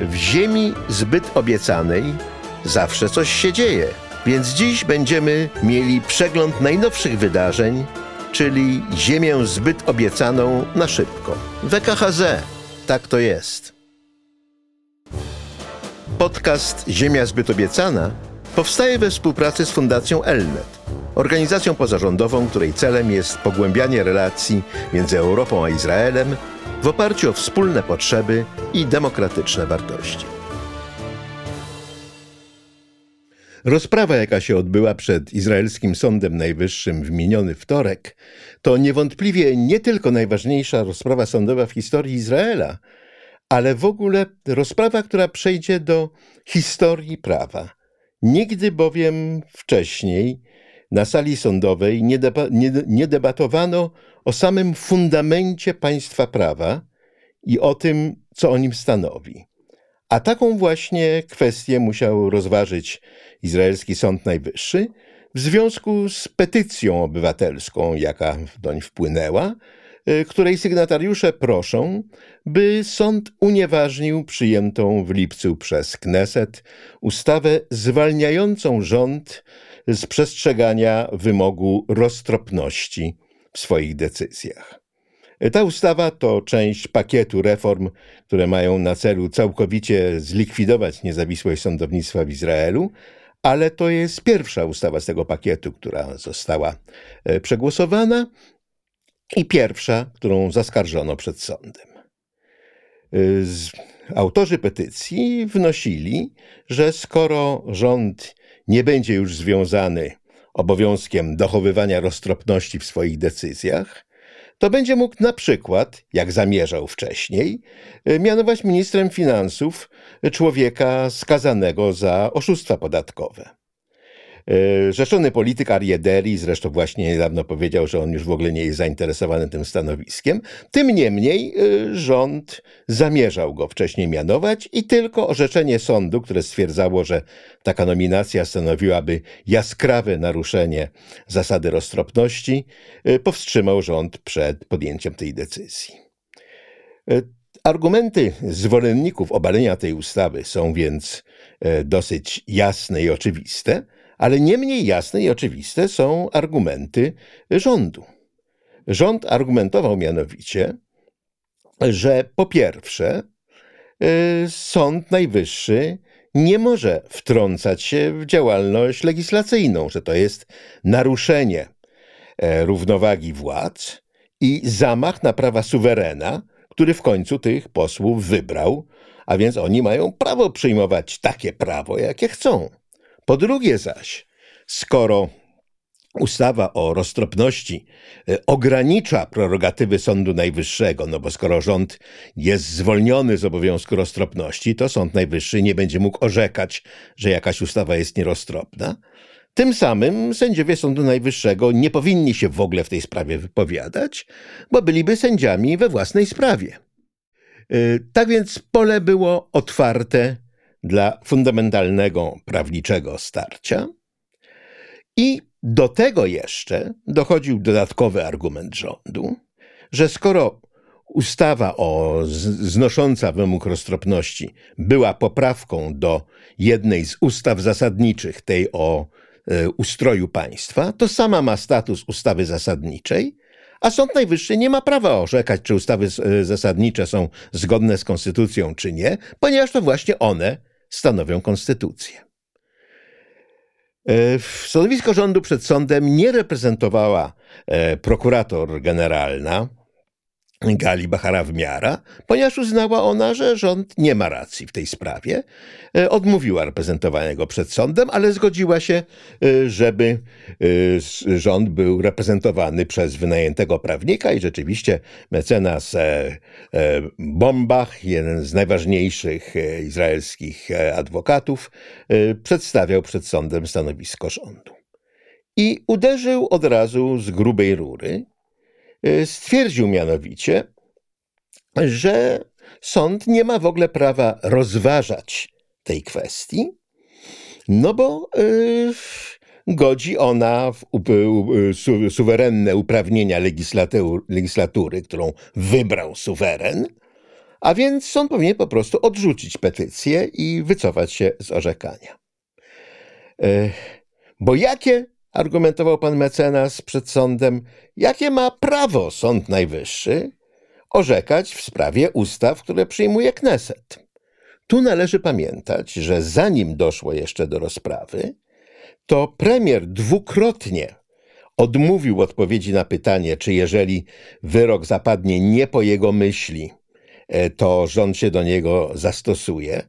W ziemi zbyt obiecanej zawsze coś się dzieje, więc dziś będziemy mieli przegląd najnowszych wydarzeń, czyli ziemię zbyt obiecaną na szybko. WKHZ, tak to jest. Podcast Ziemia zbyt obiecana powstaje we współpracy z Fundacją Elnet, organizacją pozarządową, której celem jest pogłębianie relacji między Europą a Izraelem w oparciu o wspólne potrzeby i demokratyczne wartości. Rozprawa, jaka się odbyła przed izraelskim Sądem Najwyższym w miniony wtorek, to niewątpliwie nie tylko najważniejsza rozprawa sądowa w historii Izraela, ale w ogóle rozprawa, która przejdzie do historii prawa. Nigdy bowiem wcześniej na sali sądowej nie, deba nie, nie debatowano o samym fundamencie państwa prawa i o tym, co o nim stanowi. A taką właśnie kwestię musiał rozważyć izraelski Sąd Najwyższy w związku z petycją obywatelską, jaka doń wpłynęła, y, której sygnatariusze proszą, by sąd unieważnił przyjętą w lipcu przez Kneset ustawę zwalniającą rząd z przestrzegania wymogu roztropności w swoich decyzjach. Ta ustawa to część pakietu reform, które mają na celu całkowicie zlikwidować niezawisłość sądownictwa w Izraelu, ale to jest pierwsza ustawa z tego pakietu, która została e, przegłosowana i pierwsza, którą zaskarżono przed sądem. E, autorzy petycji wnosili, że skoro rząd nie będzie już związany obowiązkiem dochowywania roztropności w swoich decyzjach, to będzie mógł na przykład, jak zamierzał wcześniej, e, mianować ministrem finansów człowieka skazanego za oszustwa podatkowe. E, rzeczony polityk Ariederi zresztą właśnie niedawno powiedział, że on już w ogóle nie jest zainteresowany tym stanowiskiem. Tym niemniej e, rząd zamierzał go wcześniej mianować i tylko orzeczenie sądu, które stwierdzało, że taka nominacja stanowiłaby jaskrawe naruszenie zasady roztropności, e, powstrzymał rząd przed podjęciem tej decyzji. Argumenty zwolenników obalenia tej ustawy są więc dosyć jasne i oczywiste, ale nie mniej jasne i oczywiste są argumenty rządu. Rząd argumentował mianowicie, że po pierwsze, y, Sąd Najwyższy nie może wtrącać się w działalność legislacyjną, że to jest naruszenie e, równowagi władz i zamach na prawa suwerena, który w końcu tych posłów wybrał, a więc oni mają prawo przyjmować takie prawo, jakie chcą. Po drugie zaś, skoro ustawa o roztropności e, ogranicza prerogatywy Sądu Najwyższego, no bo skoro rząd jest zwolniony z obowiązku roztropności, to Sąd Najwyższy nie będzie mógł orzekać, że jakaś ustawa jest nieroztropna. Tym samym sędziowie Sądu Najwyższego nie powinni się w ogóle w tej sprawie wypowiadać, bo byliby sędziami we własnej sprawie. E, tak więc pole było otwarte dla fundamentalnego prawniczego starcia. I do tego jeszcze dochodził dodatkowy argument rządu, że skoro ustawa o znosząca wymóg roztropności była poprawką do jednej z ustaw zasadniczych, tej o e, ustroju państwa, to sama ma status ustawy zasadniczej, a Sąd Najwyższy nie ma prawa orzekać, czy ustawy e, zasadnicze są zgodne z konstytucją, czy nie, ponieważ to właśnie one stanowią konstytucję. E, stanowisko rządu przed sądem nie reprezentowała e, prokurator generalna, Gali Bachara-Miara, ponieważ uznała ona, że rząd nie ma racji w tej sprawie. E, odmówiła reprezentowania go przed sądem, ale zgodziła się, e, żeby e, rząd był reprezentowany przez wynajętego prawnika i rzeczywiście mecenas Bombach, jeden z najważniejszych izraelskich adwokatów, przedstawiał przed sądem stanowisko rządu. I uderzył od razu z grubej rury, stwierdził mianowicie, że sąd nie ma w ogóle prawa rozważać tej kwestii, no bo y, godzi ona w su, suwerenne uprawnienia legislatury, którą wybrał suweren, a więc sąd powinien po prostu odrzucić petycję i wycofać się z orzekania. Bo jakie, argumentował pan mecenas przed sądem, jakie ma prawo Sąd Najwyższy orzekać w sprawie ustaw, które przyjmuje Kneset? Tu należy pamiętać, że zanim doszło jeszcze do rozprawy, to premier dwukrotnie odmówił odpowiedzi na pytanie, czy jeżeli wyrok zapadnie nie po jego myśli, e, to rząd się do niego zastosuje,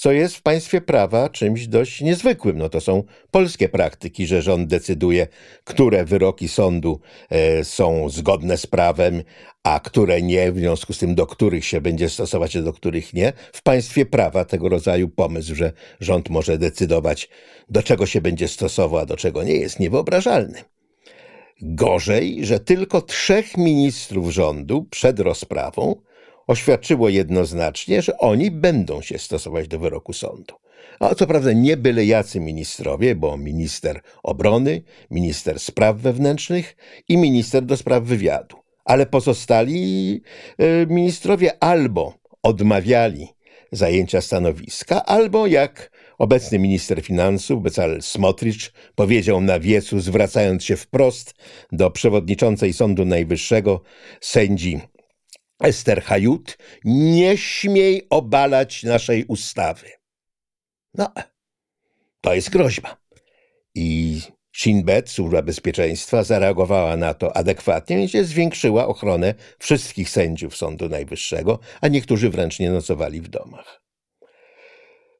co jest w państwie prawa czymś dość niezwykłym. No to są polskie praktyki, że rząd decyduje, które wyroki sądu e, są zgodne z prawem, a które nie, w związku z tym do których się będzie stosować, a do których nie. W państwie prawa tego rodzaju pomysł, że rząd może decydować, do czego się będzie stosował, a do czego nie, jest niewyobrażalny. Gorzej, że tylko trzech ministrów rządu przed rozprawą oświadczyło jednoznacznie, że oni będą się stosować do wyroku sądu. A co prawda nie byle jacy ministrowie, bo minister obrony, minister spraw wewnętrznych i minister do spraw wywiadu. Ale pozostali e, ministrowie albo odmawiali zajęcia stanowiska, albo jak obecny minister finansów Bezalel Smotrich powiedział na wiecu, zwracając się wprost do przewodniczącej Sądu Najwyższego, sędzi Ester Hajut, nie śmiej obalać naszej ustawy. No, to jest groźba. I Shin Bet, Służba Bezpieczeństwa, zareagowała na to adekwatnie i zwiększyła ochronę wszystkich sędziów Sądu Najwyższego, a niektórzy wręcz nie nocowali w domach.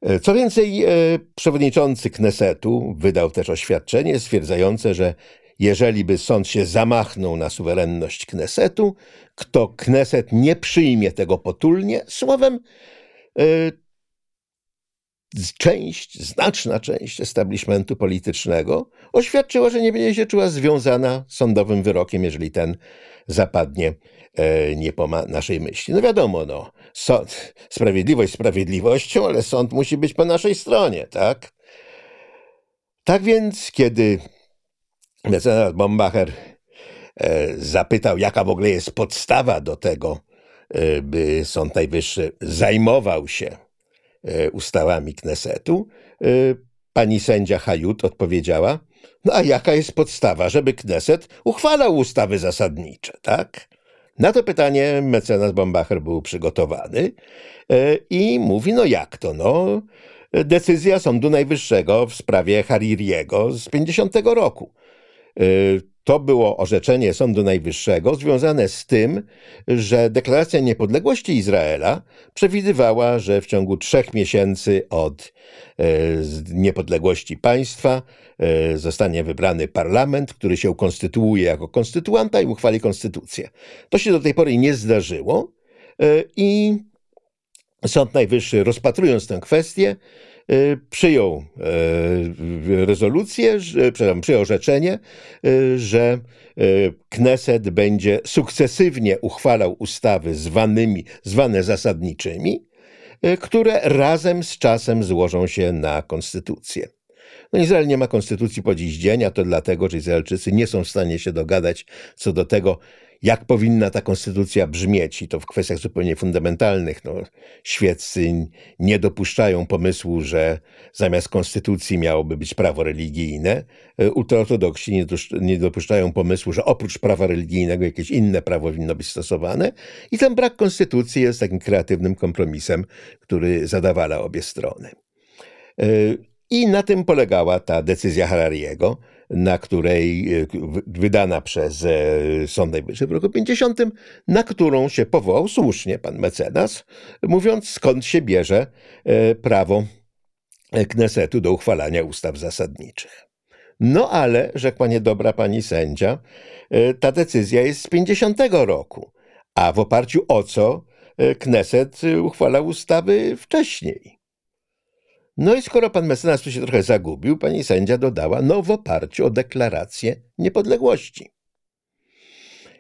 E, co więcej, e, przewodniczący Knesetu wydał też oświadczenie stwierdzające, że jeżeli by sąd się zamachnął na suwerenność Knesetu, kto Kneset nie przyjmie tego potulnie, słowem, e, część, znaczna część establishmentu politycznego oświadczyła, że nie będzie się czuła związana sądowym wyrokiem, jeżeli ten zapadnie e, nie po naszej myśli. No wiadomo, no, sąd, sprawiedliwość sprawiedliwością, ale sąd musi być po naszej stronie, tak? Tak więc, kiedy mecenas Bombacher e, zapytał, jaka w ogóle jest podstawa do tego, e, by Sąd Najwyższy zajmował się E, ustawami Knesetu, pani sędzia Hajut odpowiedziała, no a jaka jest podstawa, żeby Kneset uchwalał ustawy zasadnicze, tak? Na to pytanie mecenas Bombacher był przygotowany i mówi, no jak to, no decyzja Sądu Najwyższego w sprawie Haririego z 50 roku. To było orzeczenie Sądu Najwyższego związane z tym, że deklaracja niepodległości Izraela przewidywała, że w ciągu trzech miesięcy od e, niepodległości państwa e, zostanie wybrany parlament, który się ukonstytuuje jako konstytuanta i uchwali konstytucję. To się do tej pory nie zdarzyło i Sąd Najwyższy, rozpatrując tę kwestię, Y, przyjął y, rezolucję, przyjął orzeczenie, y, że Kneset będzie sukcesywnie uchwalał ustawy zwanymi, zwane zasadniczymi, które razem z czasem złożą się na konstytucję. No Izrael nie ma konstytucji po dziś dzień, a to dlatego, że Izraelczycy nie są w stanie się dogadać co do tego, jak powinna ta konstytucja brzmieć i to w kwestiach zupełnie fundamentalnych. No, świeccy nie dopuszczają pomysłu, że zamiast konstytucji miałoby być prawo religijne. E, ultraortodoksi nie dopuszczają pomysłu, że oprócz prawa religijnego jakieś inne prawo powinno być stosowane. I ten brak konstytucji jest takim kreatywnym kompromisem, który zadawala obie strony. E, I na tym polegała ta decyzja Harariego, na której e, wydana przez e, Sąd Najwyższy w roku 50, na którą się powołał słusznie pan mecenas, mówiąc skąd się bierze e, prawo Knesetu do uchwalania ustaw zasadniczych. No ale, rzekła niedobra pani sędzia, ta decyzja jest z 50 roku, a w oparciu o co Kneset uchwalał ustawy wcześniej. No i skoro pan mecenas tu się trochę zagubił, pani sędzia dodała, no w oparciu o deklarację niepodległości.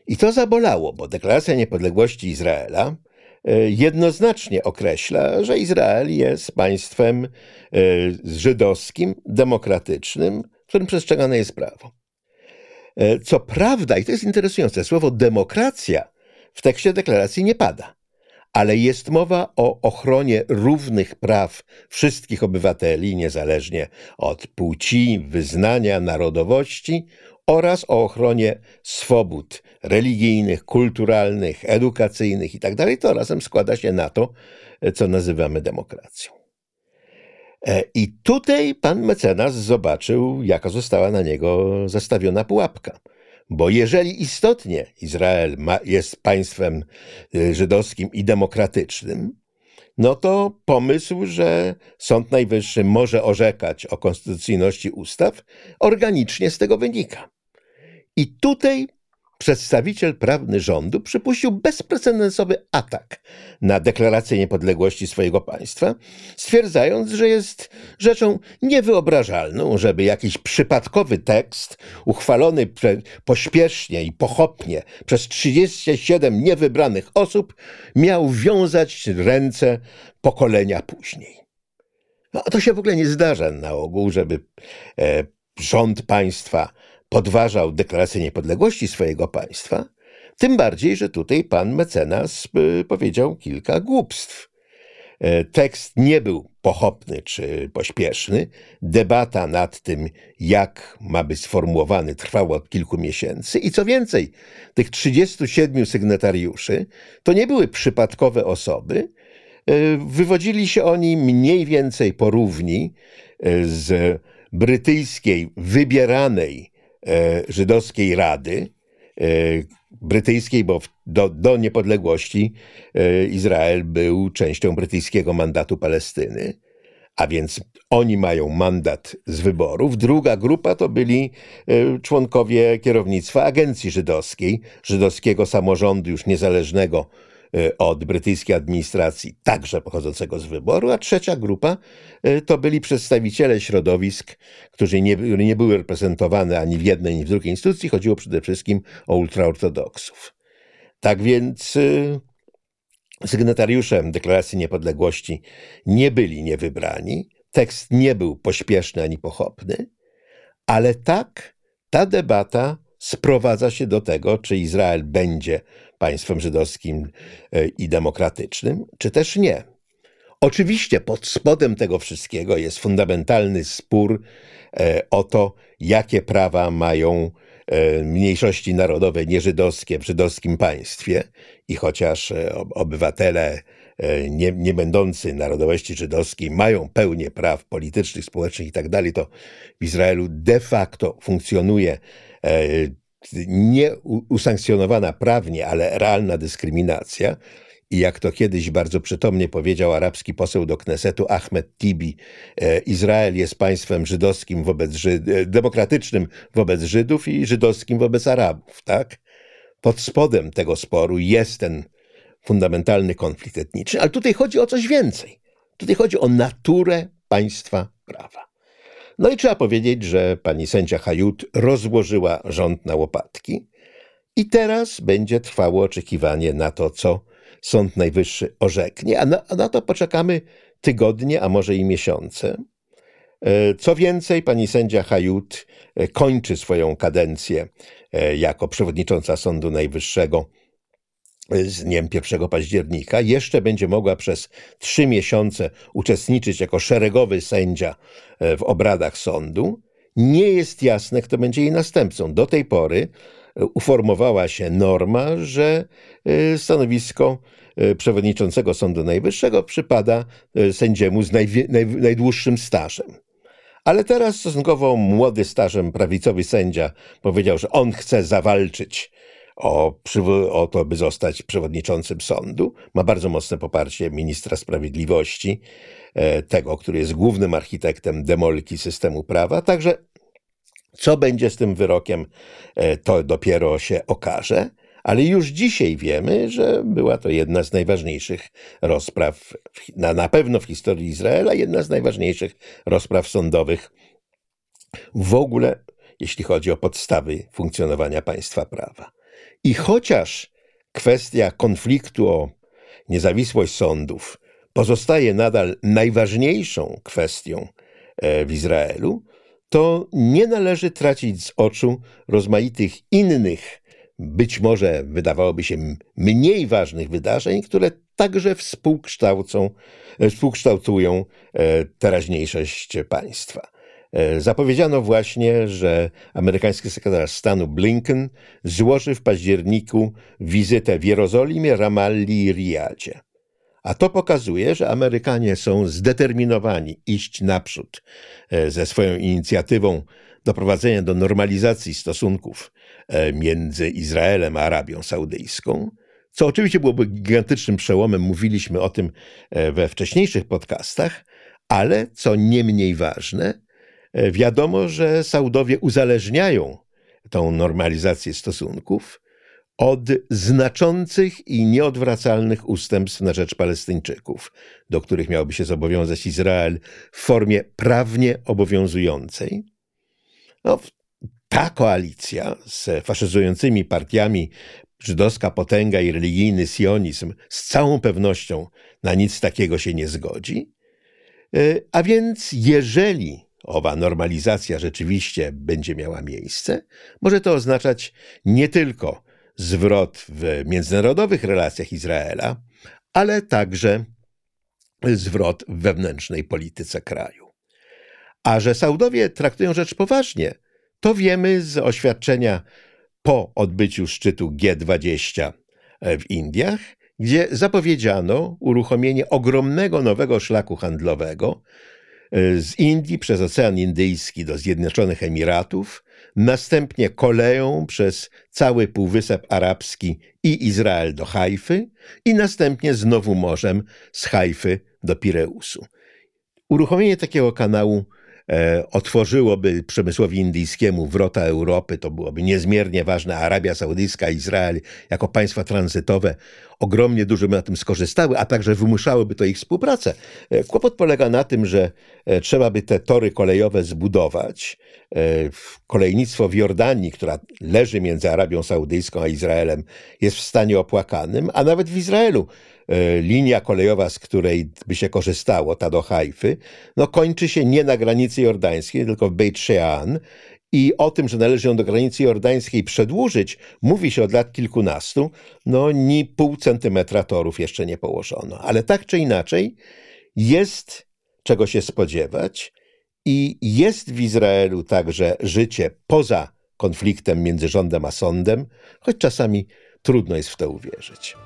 I to zabolało, bo deklaracja niepodległości Izraela e, jednoznacznie określa, że Izrael jest państwem e, żydowskim, demokratycznym, w którym przestrzegane jest prawo. E, co prawda, i to jest interesujące, słowo demokracja w tekście deklaracji nie pada ale jest mowa o ochronie równych praw wszystkich obywateli, niezależnie od płci, wyznania, narodowości oraz o ochronie swobód religijnych, kulturalnych, edukacyjnych itd. Tak to razem składa się na to, co nazywamy demokracją. E, I tutaj pan mecenas zobaczył, jaka została na niego zastawiona pułapka. Bo jeżeli istotnie Izrael ma, jest państwem y, żydowskim i demokratycznym, no to pomysł, że Sąd Najwyższy może orzekać o konstytucyjności ustaw, organicznie z tego wynika. I tutaj przedstawiciel prawny rządu przypuścił bezprecedensowy atak na deklarację niepodległości swojego państwa, stwierdzając, że jest rzeczą niewyobrażalną, żeby jakiś przypadkowy tekst uchwalony pośpiesznie i pochopnie przez 37 niewybranych osób miał wiązać ręce pokolenia później. No, to się w ogóle nie zdarza na ogół, żeby e, rząd państwa podważał deklarację niepodległości swojego państwa, tym bardziej, że tutaj pan mecenas y, powiedział kilka głupstw. E, tekst nie był pochopny czy pośpieszny. Debata nad tym, jak ma być sformułowany, trwała od kilku miesięcy. I co więcej, tych 37 sygnatariuszy to nie były przypadkowe osoby. E, wywodzili się oni mniej więcej porówni e, z brytyjskiej, wybieranej żydowskiej Rady e, brytyjskiej, bo do, do niepodległości e, Izrael był częścią brytyjskiego mandatu Palestyny, a więc oni mają mandat z wyborów. Druga grupa to byli członkowie kierownictwa agencji żydowskiej, żydowskiego samorządu już niezależnego E, od brytyjskiej administracji, także pochodzącego z wyboru, a trzecia grupa e, to byli przedstawiciele środowisk, którzy nie, nie były reprezentowane ani w jednej, ani w drugiej instytucji. Chodziło przede wszystkim o ultraortodoksów. Tak więc e, sygnatariuszem Deklaracji Niepodległości nie byli niewybrani, tekst nie był pośpieszny ani pochopny, ale tak ta debata sprowadza się do tego, czy Izrael będzie państwem żydowskim e, i demokratycznym, czy też nie. Oczywiście pod spodem tego wszystkiego jest fundamentalny spór e, o to, jakie prawa mają e, mniejszości narodowe nieżydowskie w żydowskim państwie i chociaż obywatele nie, nie będący narodowości żydowskiej mają pełnię praw politycznych, społecznych i tak to w Izraelu de facto funkcjonuje nie usankcjonowana prawnie, ale realna dyskryminacja. I jak to kiedyś bardzo przytomnie powiedział arabski poseł do Knesetu Ahmed Tibi, e, Izrael jest państwem żydowskim wobec Żyd e, demokratycznym wobec Żydów i żydowskim wobec Arabów, tak? Pod spodem tego sporu jest ten fundamentalny konflikt etniczny, ale tutaj chodzi o coś więcej. Tutaj chodzi o naturę państwa prawa. No i trzeba powiedzieć, że pani sędzia Hajut rozłożyła rząd na łopatki i teraz będzie trwało oczekiwanie na to, co Sąd Najwyższy orzeknie, a na, a na to poczekamy tygodnie, a może i miesiące. E, co więcej, pani sędzia Hajut e, kończy swoją kadencję e, jako przewodnicząca Sądu Najwyższego z dniem 1 października. Jeszcze będzie mogła przez trzy miesiące uczestniczyć jako szeregowy sędzia e, w obradach sądu. Nie jest jasne, kto będzie jej następcą. Do tej pory e, uformowała się norma, że e, stanowisko przewodniczącego Sądu Najwyższego przypada sędziemu z najdłuższym stażem. Ale teraz stosunkowo młody stażem prawicowy sędzia powiedział, że on chce zawalczyć o, o to, by zostać przewodniczącym sądu. Ma bardzo mocne poparcie ministra sprawiedliwości, e, tego, który jest głównym architektem demolki systemu prawa. Także co będzie z tym wyrokiem, e, to dopiero się okaże. Ale już dzisiaj wiemy, że była to jedna z najważniejszych rozpraw, na, na pewno w historii Izraela, jedna z najważniejszych rozpraw sądowych w ogóle, jeśli chodzi o podstawy funkcjonowania państwa prawa. I chociaż kwestia konfliktu o niezawisłość sądów pozostaje nadal najważniejszą kwestią e, w Izraelu, to nie należy tracić z oczu rozmaitych innych być może wydawałoby się mniej ważnych wydarzeń, które także współkształcą, współkształtują teraźniejszość państwa. Zapowiedziano właśnie, że amerykański sekretarz stanu Blinken złoży w październiku wizytę w Jerozolimie, Ramalli i Riyadzie. A to pokazuje, że Amerykanie są zdeterminowani iść naprzód e, ze swoją inicjatywą doprowadzenia do normalizacji stosunków e, między Izraelem a Arabią Saudyjską, co oczywiście byłoby gigantycznym przełomem, mówiliśmy o tym e, we wcześniejszych podcastach, ale co nie mniej ważne, wiadomo, że Saudowie uzależniają tą normalizację stosunków od znaczących i nieodwracalnych ustępstw na rzecz Palestyńczyków, do których miałby się zobowiązać Izrael w formie prawnie obowiązującej. No, ta koalicja z faszyzującymi partiami żydowska potęga i religijny sionizm z całą pewnością na nic takiego się nie zgodzi. E, a więc jeżeli owa normalizacja rzeczywiście będzie miała miejsce, może to oznaczać nie tylko zwrot w międzynarodowych relacjach Izraela, ale także zwrot w wewnętrznej polityce kraju. A że Saudowie traktują rzecz poważnie, to wiemy z oświadczenia po odbyciu szczytu G20 w Indiach, gdzie zapowiedziano uruchomienie ogromnego nowego szlaku handlowego z Indii przez Ocean Indyjski do Zjednoczonych Emiratów, następnie koleją przez cały Półwysep Arabski i Izrael do Hajfy i następnie znowu morzem z Hajfy do Pireusu. Uruchomienie takiego kanału otworzyłoby przemysłowi indyjskiemu wrota Europy, to byłoby niezmiernie ważne. Arabia Saudyjska, Izrael jako państwa tranzytowe ogromnie dużo by na tym skorzystały, a także wymuszałyby to ich współpracę. E, kłopot polega na tym, że e, trzeba by te tory kolejowe zbudować. Kolejnictwo w Jordanii, która leży między Arabią Saudyjską a Izraelem, jest w stanie opłakanym, a nawet w Izraelu E, linia kolejowa, z której by się korzystało, ta do Hajfy, no kończy się nie na granicy jordańskiej, tylko w Beit Shean. I o tym, że należy ją do granicy jordańskiej przedłużyć, mówi się od lat kilkunastu, no ni pół centymetra torów jeszcze nie położono. Ale tak czy inaczej, jest czego się spodziewać i jest w Izraelu także życie poza konfliktem między rządem a sądem, choć czasami trudno jest w to uwierzyć.